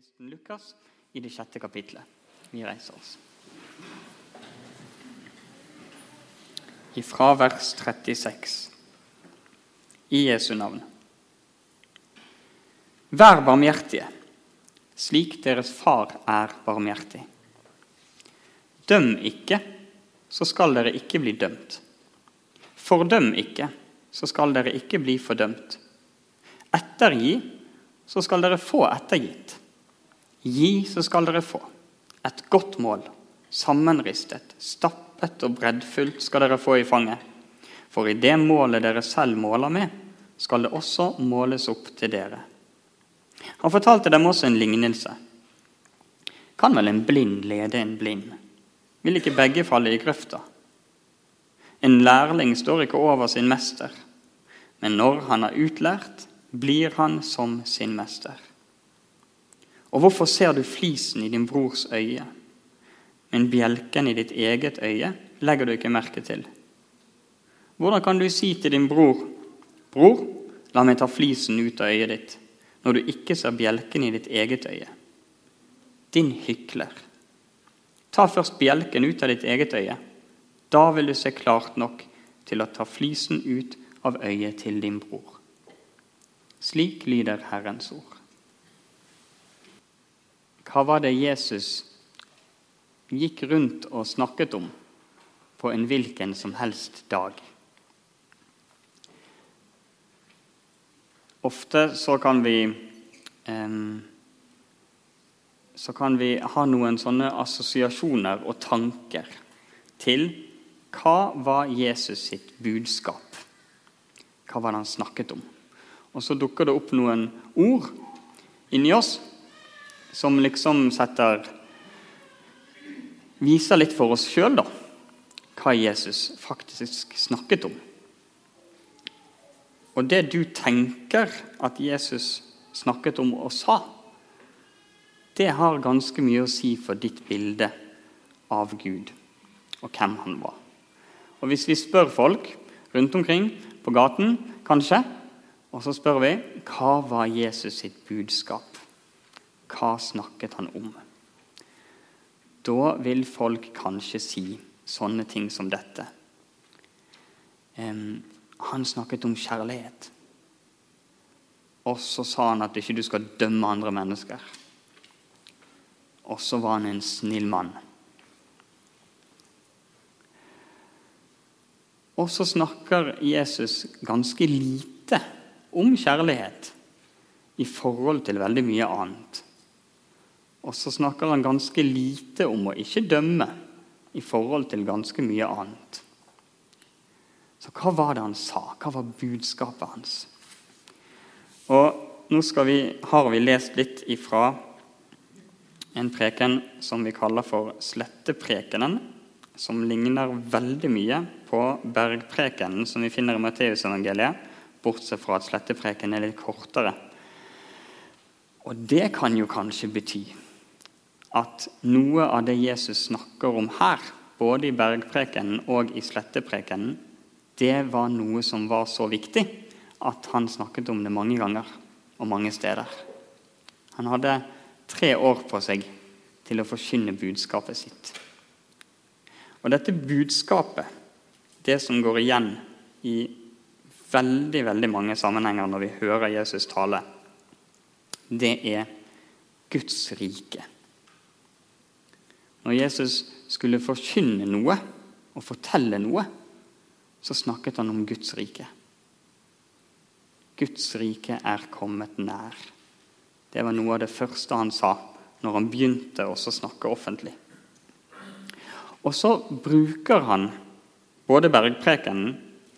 evangelisten Lukas i det sjette kapitlet. Vi reiser oss. Ifra vers 36 i Jesu navn. Vær barmhjertige, slik deres far er barmhjertig. Døm ikke, så skal dere ikke bli dømt. Fordøm ikke, så skal dere ikke bli fordømt. Ettergi, så skal dere få ettergitt. Gi, så skal dere få. Et godt mål, sammenristet, stappet og breddfullt skal dere få i fanget. For i det målet dere selv måler med, skal det også måles opp til dere. Han fortalte dem også en lignelse. Kan vel en blind lede en blind? Vil ikke begge falle i grøfta? En lærling står ikke over sin mester, men når han er utlært, blir han som sin mester. Og hvorfor ser du flisen i din brors øye, men bjelken i ditt eget øye legger du ikke merke til? Hvordan kan du si til din bror, 'Bror, la meg ta flisen ut av øyet ditt', når du ikke ser bjelken i ditt eget øye? Din hykler. Ta først bjelken ut av ditt eget øye. Da vil du se klart nok til å ta flisen ut av øyet til din bror. Slik lyder Herrens ord. Hva var det Jesus gikk rundt og snakket om på en hvilken som helst dag? Ofte så kan vi eh, så kan vi ha noen sånne assosiasjoner og tanker til hva var Jesus sitt budskap? Hva var det han snakket om? Og så dukker det opp noen ord inni oss som liksom setter Viser litt for oss sjøl, da, hva Jesus faktisk snakket om. Og det du tenker at Jesus snakket om og sa, det har ganske mye å si for ditt bilde av Gud og hvem han var. Og Hvis vi spør folk rundt omkring på gaten, kanskje, og så spør vi hva var Jesus sitt budskap? Hva snakket han om? Da vil folk kanskje si sånne ting som dette. Um, han snakket om kjærlighet. Og så sa han at ikke du skal dømme andre mennesker. Og så var han en snill mann. Og så snakker Jesus ganske lite om kjærlighet i forhold til veldig mye annet. Og så snakker han ganske lite om å ikke dømme i forhold til ganske mye annet. Så hva var det han sa? Hva var budskapet hans? Og nå vi, har vi lest litt ifra en preken som vi kaller for Sletteprekenen, som ligner veldig mye på bergprekenen som vi finner i Matteusevangeliet, bortsett fra at slettepreken er litt kortere. Og det kan jo kanskje bety at noe av det Jesus snakker om her, både i bergprekenen og i sletteprekenen, det var noe som var så viktig at han snakket om det mange ganger og mange steder. Han hadde tre år på seg til å forkynne budskapet sitt. Og dette budskapet, det som går igjen i veldig, veldig mange sammenhenger når vi hører Jesus tale, det er Guds rike. Når Jesus skulle forkynne noe og fortelle noe, så snakket han om Guds rike. Guds rike er kommet nær. Det var noe av det første han sa når han begynte å snakke offentlig. Og så bruker han både bergprekenen,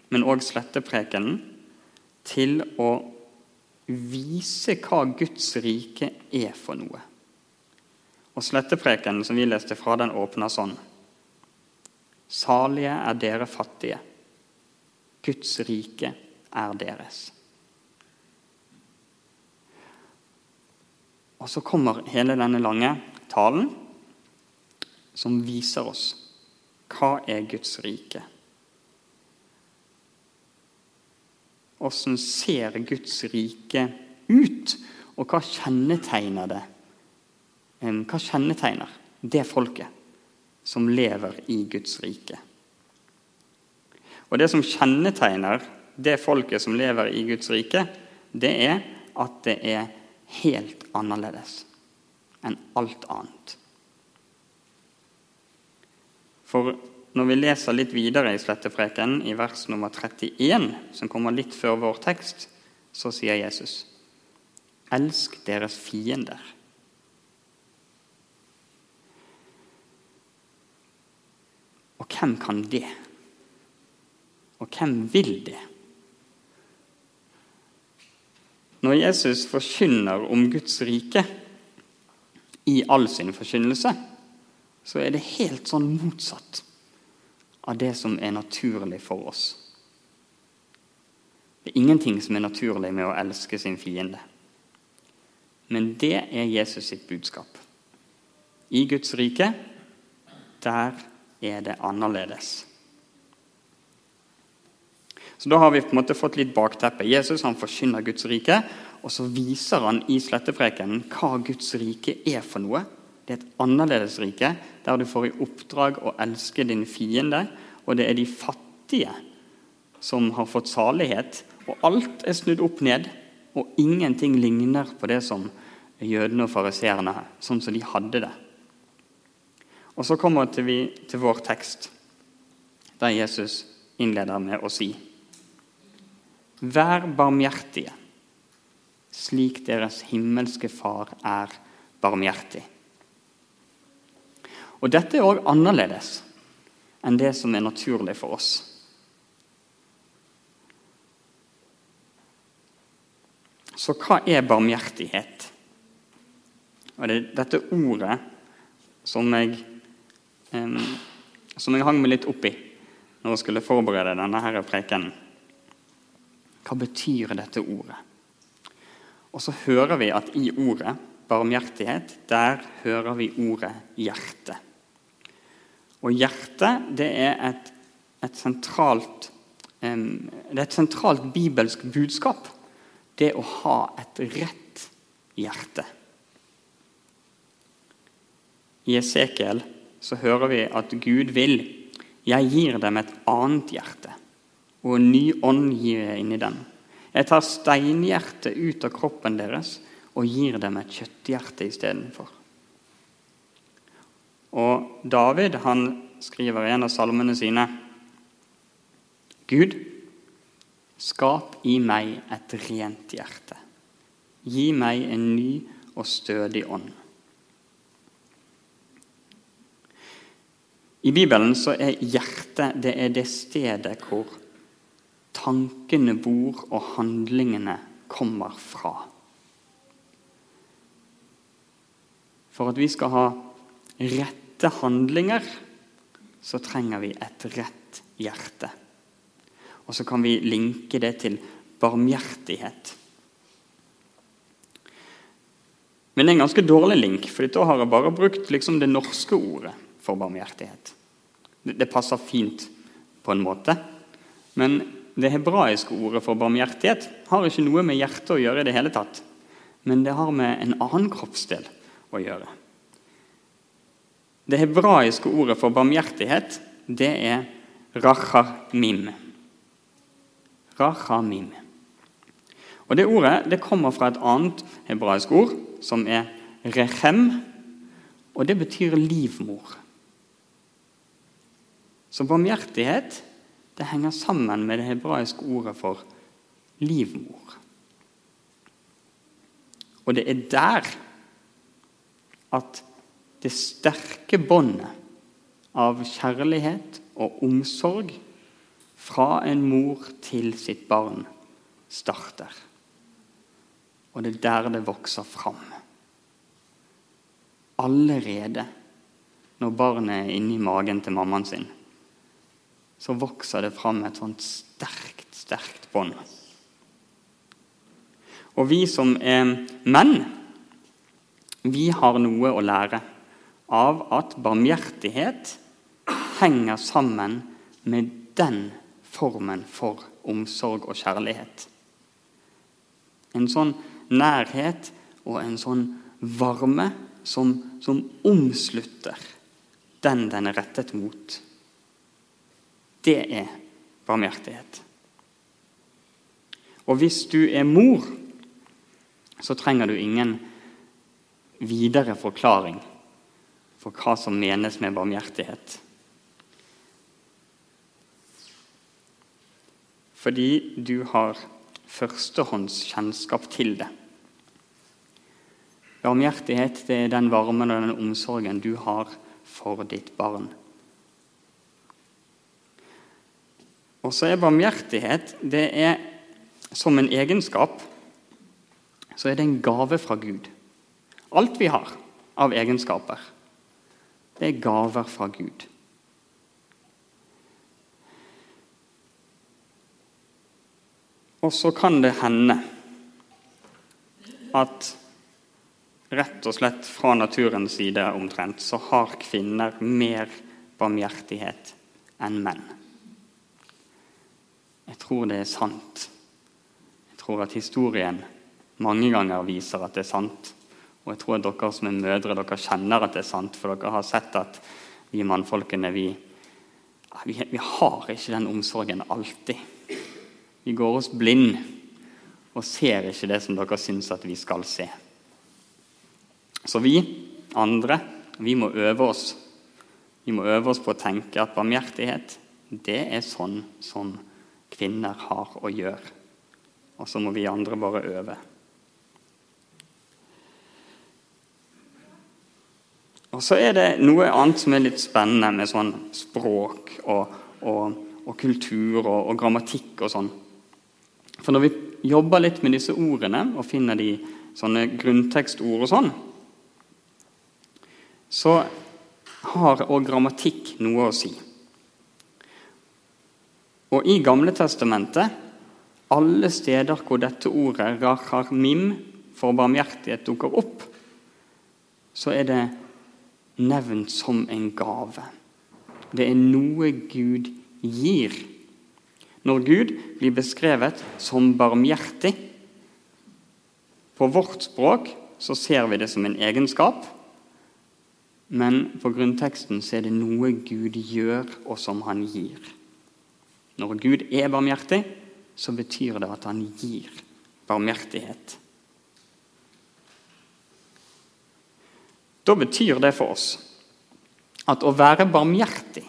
men òg sletteprekenen til å vise hva Guds rike er for noe. Og sletteprekenen som vi leste fra, den åpner sånn. Salige er dere fattige. Guds rike er deres. Og så kommer hele denne lange talen som viser oss hva er Guds rike. Åssen ser Guds rike ut, og hva kjennetegner det hva kjennetegner det folket som lever i Guds rike? Og Det som kjennetegner det folket som lever i Guds rike, det er at det er helt annerledes enn alt annet. For når vi leser litt videre i Slettepreken, i vers nummer 31, som kommer litt før vår tekst, så sier Jesus.: Elsk deres fiender. Og hvem kan det? Og hvem vil det? Når Jesus forkynner om Guds rike i all sin forkynnelse, så er det helt sånn motsatt av det som er naturlig for oss. Det er ingenting som er naturlig med å elske sin fiende. Men det er Jesus sitt budskap. I Guds rike, der er det annerledes. Så Da har vi på en måte fått litt bakteppe. Jesus han forkynner Guds rike, og så viser han i slettepreken hva Guds rike er for noe. Det er et annerledes rike, der du får i oppdrag å elske din fiende. Og det er de fattige som har fått salighet. Og alt er snudd opp ned, og ingenting ligner på det som jødene og fariseerne sånn som de hadde det. Og Så kommer vi til vår tekst, der Jesus innleder med å si Vær barmhjertige, slik deres himmelske Far er barmhjertig. Og Dette er òg annerledes enn det som er naturlig for oss. Så hva er barmhjertighet? Og det er dette ordet som jeg, som jeg hang meg litt opp i når jeg skulle forberede denne her prekenen. Hva betyr dette ordet? Og så hører vi at i ordet barmhjertighet, der hører vi ordet hjerte. Og hjerte, det er et, et sentralt det er et sentralt bibelsk budskap. Det å ha et rett hjerte. I Esekiel så hører vi at Gud vil 'Jeg gir dem et annet hjerte' og en ny ånd gir jeg inn i dem. Jeg tar steinhjertet ut av kroppen deres og gir dem et kjøtthjerte istedenfor. Og David han skriver i en av salmene sine Gud, skap i meg et rent hjerte. Gi meg en ny og stødig ånd. I Bibelen så er hjertet det, er det stedet hvor tankene bor og handlingene kommer fra. For at vi skal ha rette handlinger, så trenger vi et rett hjerte. Og så kan vi linke det til barmhjertighet. Men det er en ganske dårlig link, for da har jeg bare brukt liksom det norske ordet for barmhjertighet. Det passer fint på en måte, men det hebraiske ordet for barmhjertighet har ikke noe med hjertet å gjøre i det hele tatt. Men det har med en annen kroppsdel å gjøre. Det hebraiske ordet for barmhjertighet, det er rachamim. Rachamim. Og Det ordet det kommer fra et annet hebraisk ord, som er rechem, og det betyr livmor. Så barmhjertighet det henger sammen med det hebraiske ordet for livmor. Og det er der at det sterke båndet av kjærlighet og omsorg fra en mor til sitt barn starter. Og det er der det vokser fram. Allerede når barnet er inni magen til mammaen sin så vokser det fram et sånt sterkt, sterkt bånd. Og vi som er menn, vi har noe å lære av at barmhjertighet henger sammen med den formen for omsorg og kjærlighet. En sånn nærhet og en sånn varme som, som omslutter den den er rettet mot. Det er barmhjertighet. Og hvis du er mor, så trenger du ingen videre forklaring for hva som menes med barmhjertighet. Fordi du har førstehåndskjennskap til det. Barmhjertighet det er den varmen og den omsorgen du har for ditt barn. Og så er barmhjertighet det er som en egenskap så er det en gave fra Gud. Alt vi har av egenskaper, det er gaver fra Gud. Og så kan det hende at rett og slett fra naturens side omtrent, så har kvinner mer barmhjertighet enn menn. Jeg tror det er sant. Jeg tror at historien mange ganger viser at det er sant. Og jeg tror at dere som er mødre, dere kjenner at det er sant, for dere har sett at vi mannfolkene vi, vi, vi har ikke den omsorgen alltid. Vi går oss blind og ser ikke det som dere syns at vi skal se. Så vi andre, vi må øve oss. Vi må øve oss på å tenke at barmhjertighet, det er sånn som kvinner har å gjøre. Og så må vi andre bare øve. Og så er det noe annet som er litt spennende med sånn språk og, og, og kultur og, og, grammatikk og sånn. For når vi jobber litt med disse ordene og finner de sånne grunntekstord og sånn, så har òg grammatikk noe å si. Og i Gamle Testamentet, alle steder hvor dette ordet racharmim for barmhjertighet dukker opp, så er det nevnt som en gave. Det er noe Gud gir. Når Gud blir beskrevet som barmhjertig På vårt språk så ser vi det som en egenskap, men på grunnteksten så er det noe Gud gjør, og som han gir. Når Gud er barmhjertig, så betyr det at han gir barmhjertighet. Da betyr det for oss at å være barmhjertig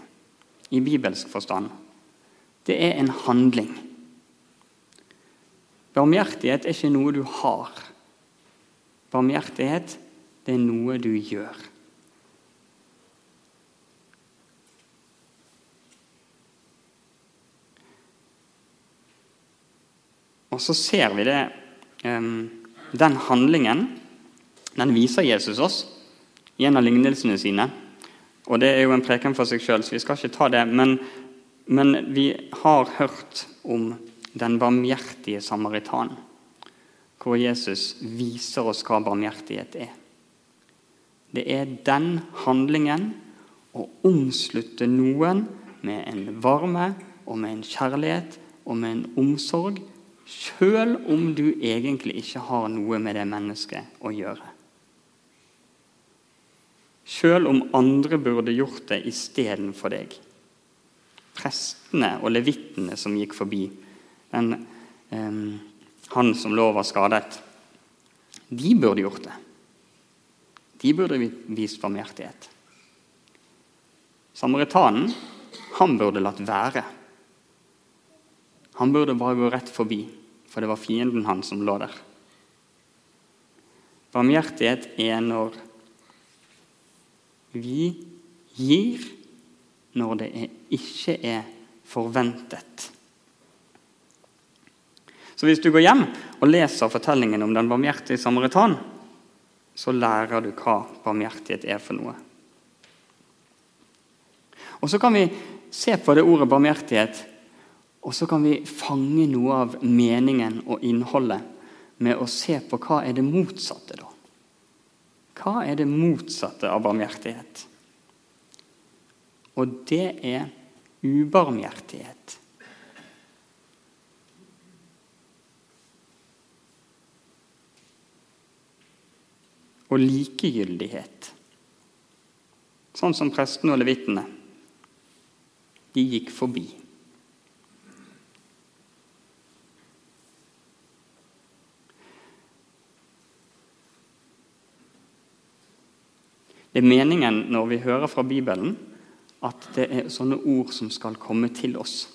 i bibelsk forstand, det er en handling. Barmhjertighet er ikke noe du har. Barmhjertighet, det er noe du gjør. Og så ser vi det Den handlingen den viser Jesus oss i en av lignelsene sine. Og Det er jo en preken for seg sjøl, så vi skal ikke ta det. Men, men vi har hørt om den barmhjertige samaritan, hvor Jesus viser oss hva barmhjertighet er. Det er den handlingen å omslutte noen med en varme og med en kjærlighet og med en omsorg, sjøl om du egentlig ikke har noe med det mennesket å gjøre. Sjøl om andre burde gjort det istedenfor deg. Prestene og levittene som gikk forbi, den, eh, han som lå var skadet, de burde gjort det. De burde vist barmhjertighet. Samaritanen, han burde latt være. Han burde bare gå rett forbi, for det var fienden hans som lå der. Barmhjertighet er når vi gir når det ikke er forventet. Så hvis du går hjem og leser fortellingen om den barmhjertige samaritan, så lærer du hva barmhjertighet er for noe. Og Så kan vi se på det ordet barmhjertighet, og så kan vi fange noe av meningen og innholdet med å se på hva er det motsatte. da. Hva er det motsatte av barmhjertighet? Og det er ubarmhjertighet. og likegyldighet. Sånn som prestene og levitene. De gikk forbi. Det er meningen når vi hører fra Bibelen, at det er sånne ord som skal komme til oss.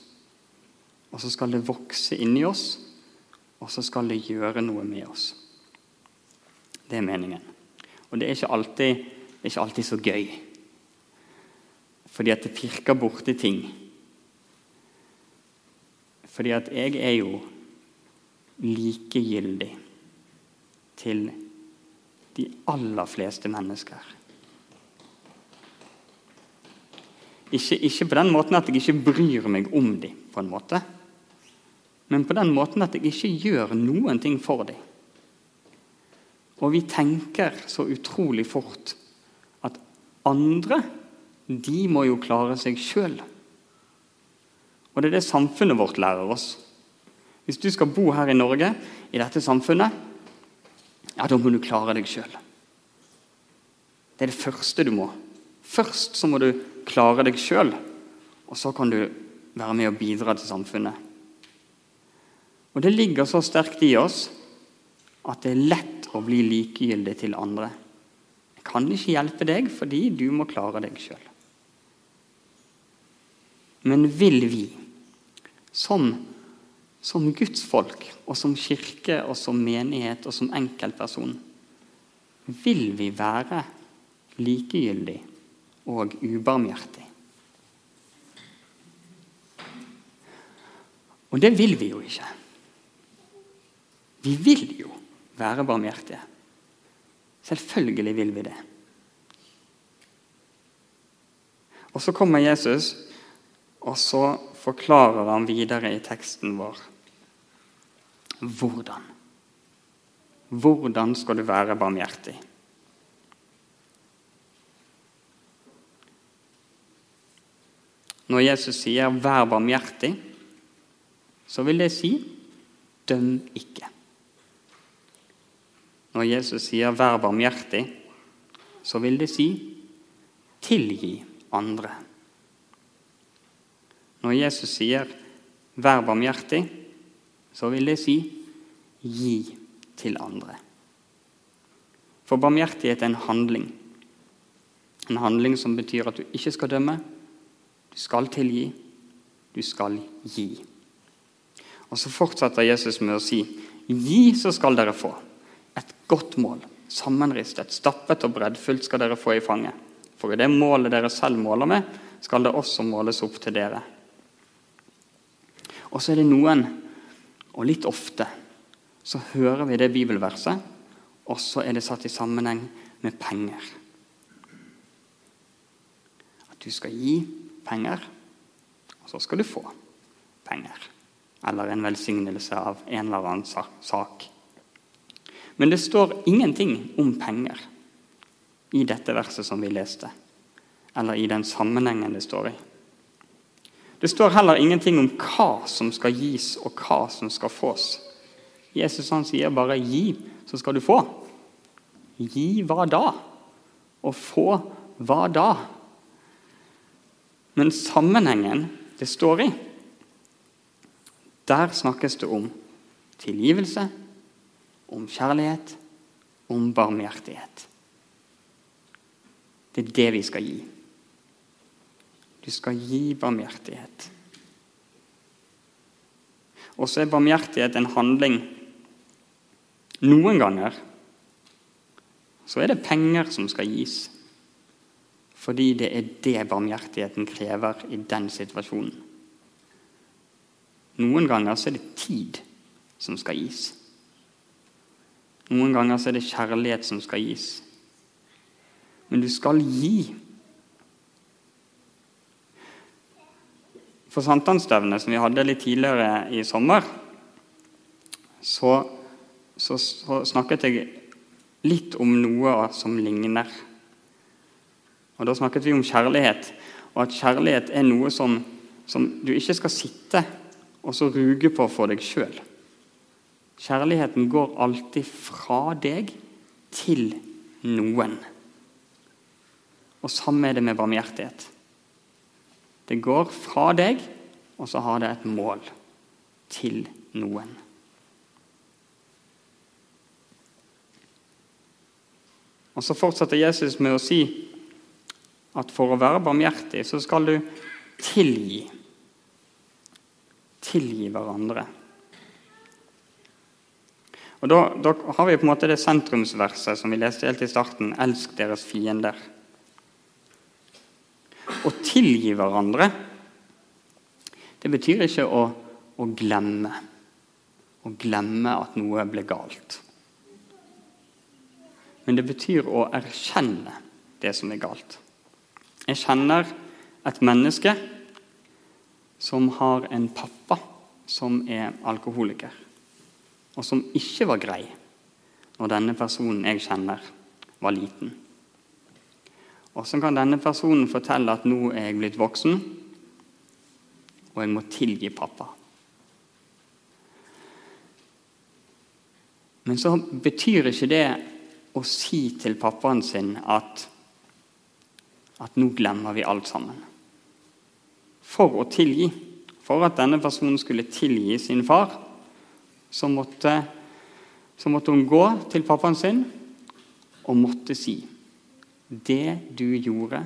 Og så skal det vokse inni oss, og så skal det gjøre noe med oss. Det er meningen. Og det er ikke alltid, er ikke alltid så gøy. Fordi at det pirker borti ting. Fordi at jeg er jo likegyldig til de aller fleste mennesker. Ikke, ikke, på den måten at jeg ikke bryr meg om dem, på en måte. Men på den måten at jeg ikke gjør noen ting for dem. Og vi tenker så utrolig fort at andre, de må jo klare seg sjøl. Og det er det samfunnet vårt lærer oss. Hvis du skal bo her i Norge, i dette samfunnet, ja, da må du klare deg sjøl. Det er det første du må. Først så må du klare deg sjøl, og så kan du være med og bidra til samfunnet. Og Det ligger så sterkt i oss at det er lett å bli likegyldig til andre. Jeg kan ikke hjelpe deg fordi du må klare deg sjøl. Men vil vi, som, som Guds folk og som kirke og som menighet og som enkeltperson, vil vi være likegyldige og ubarmhjertig. Og det vil vi jo ikke. Vi vil jo være barmhjertige. Selvfølgelig vil vi det. Og Så kommer Jesus, og så forklarer han videre i teksten vår hvordan. Hvordan skal du være barmhjertig? Når Jesus sier 'vær barmhjertig', så vil det si 'døm ikke'. Når Jesus sier 'vær barmhjertig', så vil det si 'tilgi andre'. Når Jesus sier 'vær barmhjertig', så vil det si 'gi til andre'. For barmhjertighet er en handling. En handling som betyr at du ikke skal dømme, du skal tilgi, du skal gi. Og Så fortsetter Jesus med å si, gi, så skal dere få. Et godt mål, sammenristet, stappet og breddfullt skal dere få i fanget. For i det målet dere selv måler med, skal det også måles opp til dere. Og så er det noen, og litt ofte, så hører vi det bibelverset, og så er det satt i sammenheng med penger. At du skal gi penger, og så skal du få penger. Eller en velsignelse av en eller annen sak. Men det står ingenting om penger i dette verset som vi leste, eller i den sammenhengen det står i. Det står heller ingenting om hva som skal gis, og hva som skal fås. Jesus han sier bare 'gi, så skal du få'. Gi hva da? Og få hva da? Men sammenhengen det står i, der snakkes det om tilgivelse, om kjærlighet, om barmhjertighet. Det er det vi skal gi. Du skal gi barmhjertighet. Og så er barmhjertighet en handling. Noen ganger så er det penger som skal gis. Fordi det er det barmhjertigheten krever i den situasjonen. Noen ganger så er det tid som skal gis. Noen ganger så er det kjærlighet som skal gis. Men du skal gi. For sankthansstevnet som vi hadde litt tidligere i sommer, så, så, så snakket jeg litt om noe som ligner og Da snakket vi om kjærlighet, og at kjærlighet er noe som, som du ikke skal sitte og så ruge på for deg sjøl. Kjærligheten går alltid fra deg til noen. Og samme er det med barmhjertighet. Det går fra deg, og så har det et mål til noen. Og Så fortsetter Jesus med å si at for å være barmhjertig, så skal du tilgi. Tilgi hverandre. Og da, da, har vi på en måte det sentrumsverset som vi leste helt i starten. Elsk deres fiender. Å tilgi hverandre, det betyr ikke å, å glemme. Å glemme at noe ble galt. Men det betyr å erkjenne det som er galt. Jeg kjenner et menneske som har en pappa som er alkoholiker og som ikke var grei når denne personen jeg kjenner, var liten. Og så kan denne personen fortelle at nå er jeg blitt voksen, og jeg må tilgi pappa. Men så betyr ikke det å si til pappaen sin at, at nå glemmer vi alt sammen. For å tilgi, for at denne personen skulle tilgi sin far, så måtte, så måtte hun gå til pappaen sin og måtte si Det du gjorde,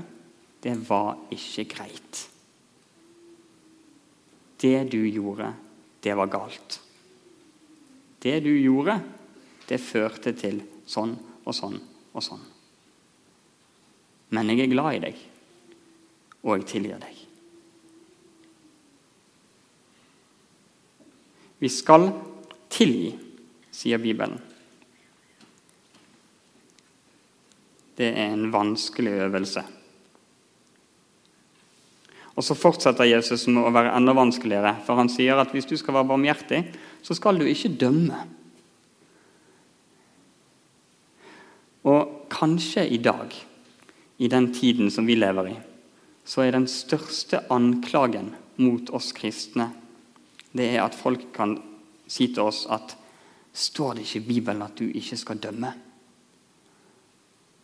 det var ikke greit. Det du gjorde, det var galt. Det du gjorde, det førte til sånn og sånn og sånn. Men jeg er glad i deg, og jeg tilgir deg. Vi skal Tilgi, sier Bibelen. Det er en vanskelig øvelse. Og Så fortsetter Jesus med å være enda vanskeligere, for han sier at hvis du skal være barmhjertig, så skal du ikke dømme. Og kanskje i dag, i den tiden som vi lever i, så er den største anklagen mot oss kristne det er at folk kan si til oss at står det ikke i Bibelen at du ikke skal dømme?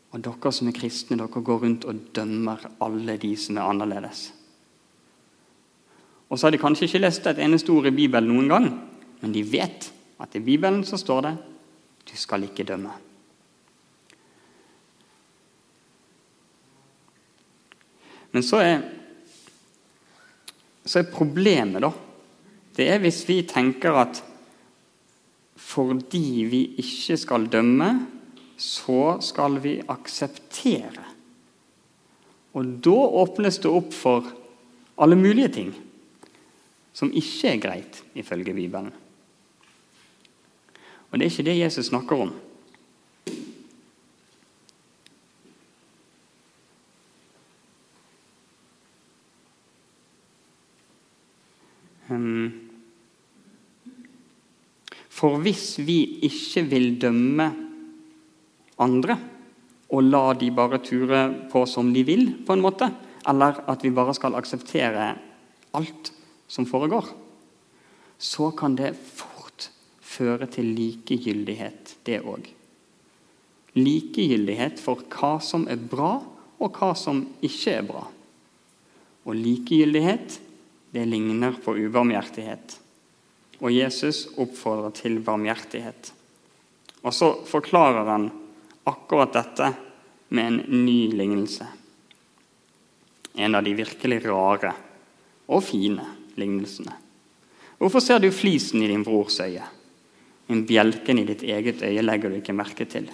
Og dere som er kristne, dere går rundt og dømmer alle de som er annerledes. Og så har de kanskje ikke lest et eneste ord i Bibelen noen gang, men de vet at i Bibelen så står det 'du skal ikke dømme'. Men så er, så er problemet, da Det er hvis vi tenker at fordi vi ikke skal dømme, så skal vi akseptere. Og da åpnes det opp for alle mulige ting som ikke er greit, ifølge Bibelen. Og det er ikke det Jesus snakker om. Um, for hvis vi ikke vil dømme andre og la de bare ture på som de vil, på en måte, eller at vi bare skal akseptere alt som foregår, så kan det fort føre til likegyldighet, det òg. Likegyldighet for hva som er bra, og hva som ikke er bra. Og likegyldighet, det ligner på ubarmhjertighet. Og Jesus oppfordrer til barmhjertighet. Og så forklarer han akkurat dette med en ny lignelse. En av de virkelig rare og fine lignelsene. Hvorfor ser du flisen i din brors øye? En bjelken i ditt eget øye legger du ikke merke til.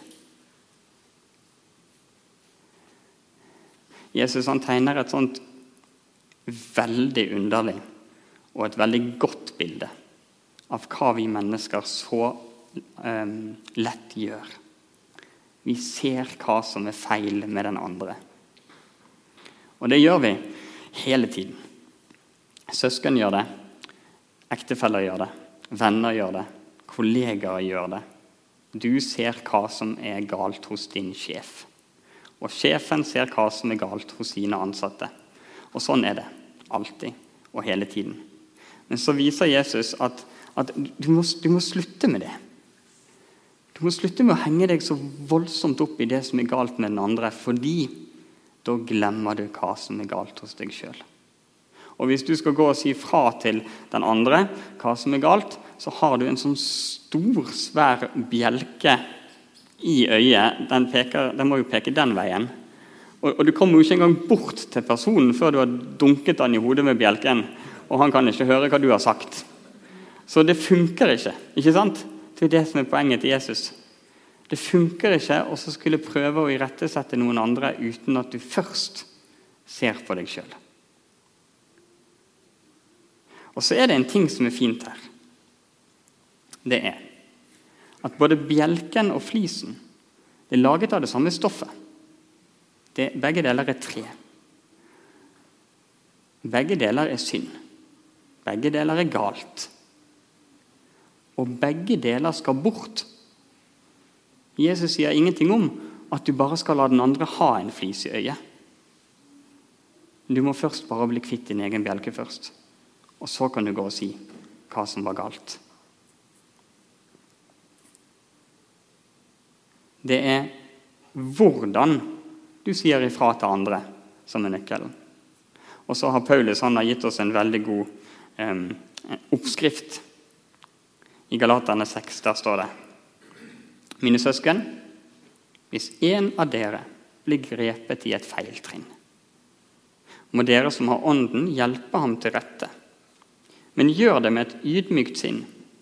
Jesus han tegner et sånt veldig underlig og et veldig godt bilde av hva vi mennesker så um, lett gjør. Vi ser hva som er feil med den andre. Og det gjør vi hele tiden. Søsken gjør det, ektefeller gjør det, venner gjør det, kollegaer gjør det. Du ser hva som er galt hos din sjef. Og sjefen ser hva som er galt hos sine ansatte. Og sånn er det alltid og hele tiden. Men så viser Jesus at at du må, du må slutte med det. Du må slutte med å henge deg så voldsomt opp i det som er galt med den andre, fordi da glemmer du hva som er galt hos deg sjøl. Og hvis du skal gå og si fra til den andre hva som er galt, så har du en sånn stor, svær bjelke i øyet. Den, peker, den må jo peke den veien. Og, og, du kommer jo ikke engang bort til personen før du har dunket den i hodet med bjelken, og han kan ikke høre hva du har sagt. Så det funker ikke. ikke sant? Det er det som er poenget til Jesus. Det funker ikke å skulle prøve å irettesette noen andre uten at du først ser på deg sjøl. Og så er det en ting som er fint her. Det er at både bjelken og flisen er laget av det samme stoffet. Det, begge deler er tre. Begge deler er synd. Begge deler er galt. Og begge deler skal bort. Jesus sier ingenting om at du bare skal la den andre ha en flis i øyet. Du må først bare bli kvitt din egen bjelke først. Og så kan du gå og si hva som var galt. Det er hvordan du sier ifra til andre, som er nøkkelen. Og så har Paulus har gitt oss en veldig god eh, oppskrift. I Galaterne 6 der står det Mine søsken, hvis en av dere blir grepet i et feiltrinn, må dere som har Ånden, hjelpe ham til rette. Men gjør det med et ydmykt sinn,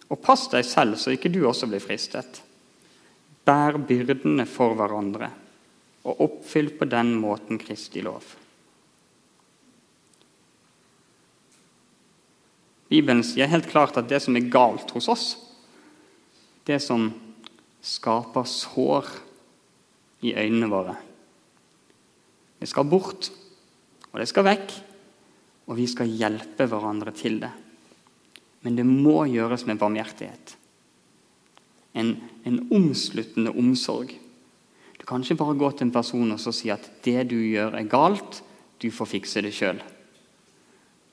og pass deg selv så ikke du også blir fristet. Bær byrdene for hverandre, og oppfyll på den måten Kristi lov. Bibelen sier helt klart at det som er galt hos oss, det som skaper sår i øynene våre, det skal bort, og det skal vekk, og vi skal hjelpe hverandre til det. Men det må gjøres med barmhjertighet. En, en omsluttende omsorg. Du kan ikke bare gå til en person og si at 'det du gjør, er galt', du får fikse det sjøl.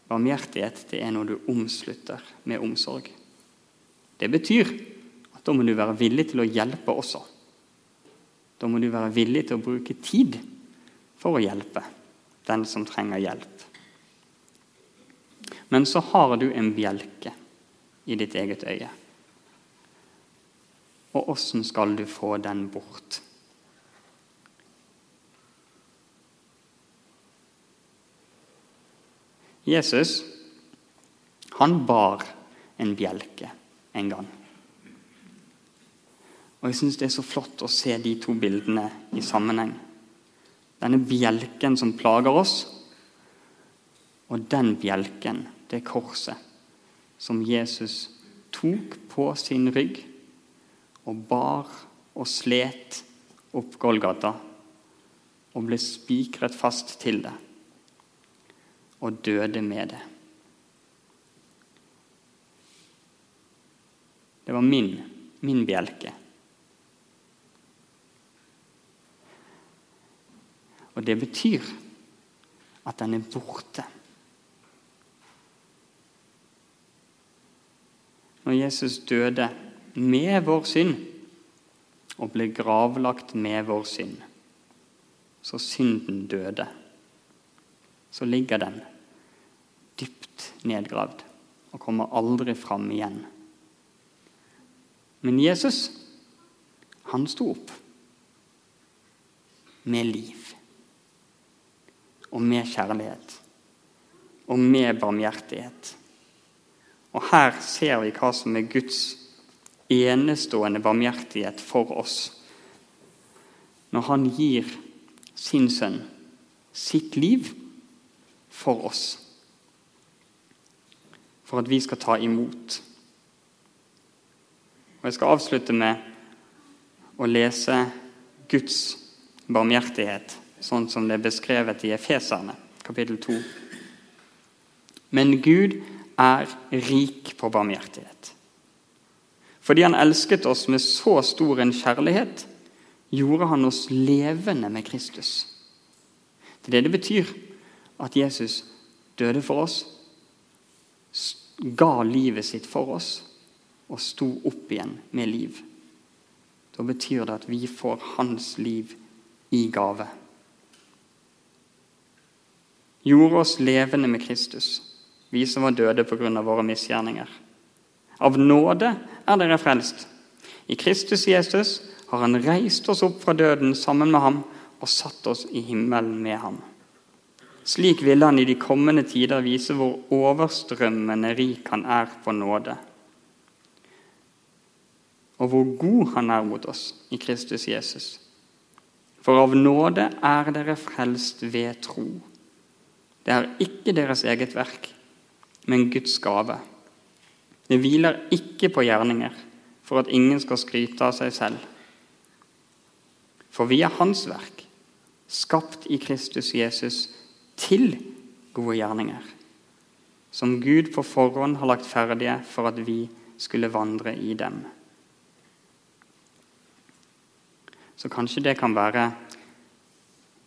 Barmhjertighet det er når du omslutter med omsorg. Det betyr at da må du være villig til å hjelpe også. Da må du være villig til å bruke tid for å hjelpe den som trenger hjelp. Men så har du en bjelke i ditt eget øye. Og åssen skal du få den bort? Jesus han bar en bjelke en gang. Og Jeg syns det er så flott å se de to bildene i sammenheng. Denne bjelken som plager oss, og den bjelken, det korset, som Jesus tok på sin rygg og bar og slet opp Golgata og ble spikret fast til det og døde med det. Det var min, min bjelke. Og det betyr at den er borte. Når Jesus døde med vår synd og ble gravlagt med vår synd, så synden døde, så ligger den dypt nedgravd og kommer aldri fram igjen. Men Jesus, han sto opp med liv og med kjærlighet og med barmhjertighet. Og her ser vi hva som er Guds enestående barmhjertighet for oss. Når han gir sin sønn sitt liv for oss. For at vi skal ta imot. Og Jeg skal avslutte med å lese Guds barmhjertighet sånn som det er beskrevet i Efeserne, kapittel 2. Men Gud er rik på barmhjertighet. Fordi han elsket oss med så stor en kjærlighet, gjorde han oss levende med Kristus. Det er det det betyr at Jesus døde for oss, ga livet sitt for oss og sto opp igjen med liv. da betyr det at vi får hans liv i gave. Gjorde oss levende med Kristus, vi som var døde pga. våre misgjerninger. Av nåde er dere frelst. I Kristus Jesus har Han reist oss opp fra døden sammen med ham og satt oss i himmelen med ham. Slik ville han i de kommende tider vise hvor overstrømmende rik han er på nåde og hvor god han er mot oss i Kristus Jesus. For av nåde er dere frelst ved tro. Det er ikke deres eget verk, men Guds gave. Det hviler ikke på gjerninger, for at ingen skal skryte av seg selv. For vi er Hans verk, skapt i Kristus Jesus til gode gjerninger, som Gud på forhånd har lagt ferdige for at vi skulle vandre i dem. Så kanskje det kan være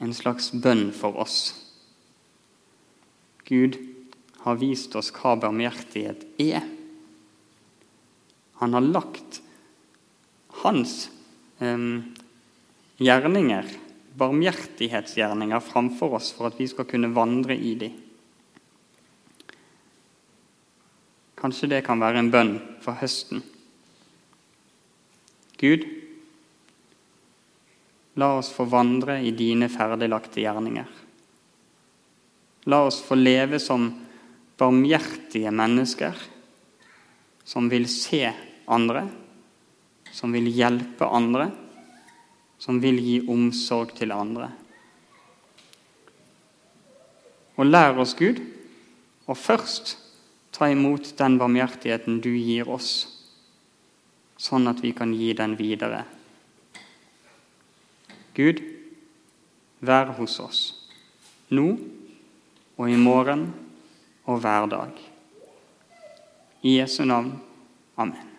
en slags bønn for oss. Gud har vist oss hva barmhjertighet er. Han har lagt hans eh, gjerninger, barmhjertighetsgjerninger, framfor oss for at vi skal kunne vandre i dem. Kanskje det kan være en bønn for høsten. Gud, La oss få vandre i dine ferdiglagte gjerninger. La oss få leve som barmhjertige mennesker som vil se andre, som vil hjelpe andre, som vil gi omsorg til andre. Og lær oss, Gud, å først ta imot den barmhjertigheten du gir oss, sånn at vi kan gi den videre Gud, vær hos oss, nå og i morgen og hver dag. I Jesu navn. Amen.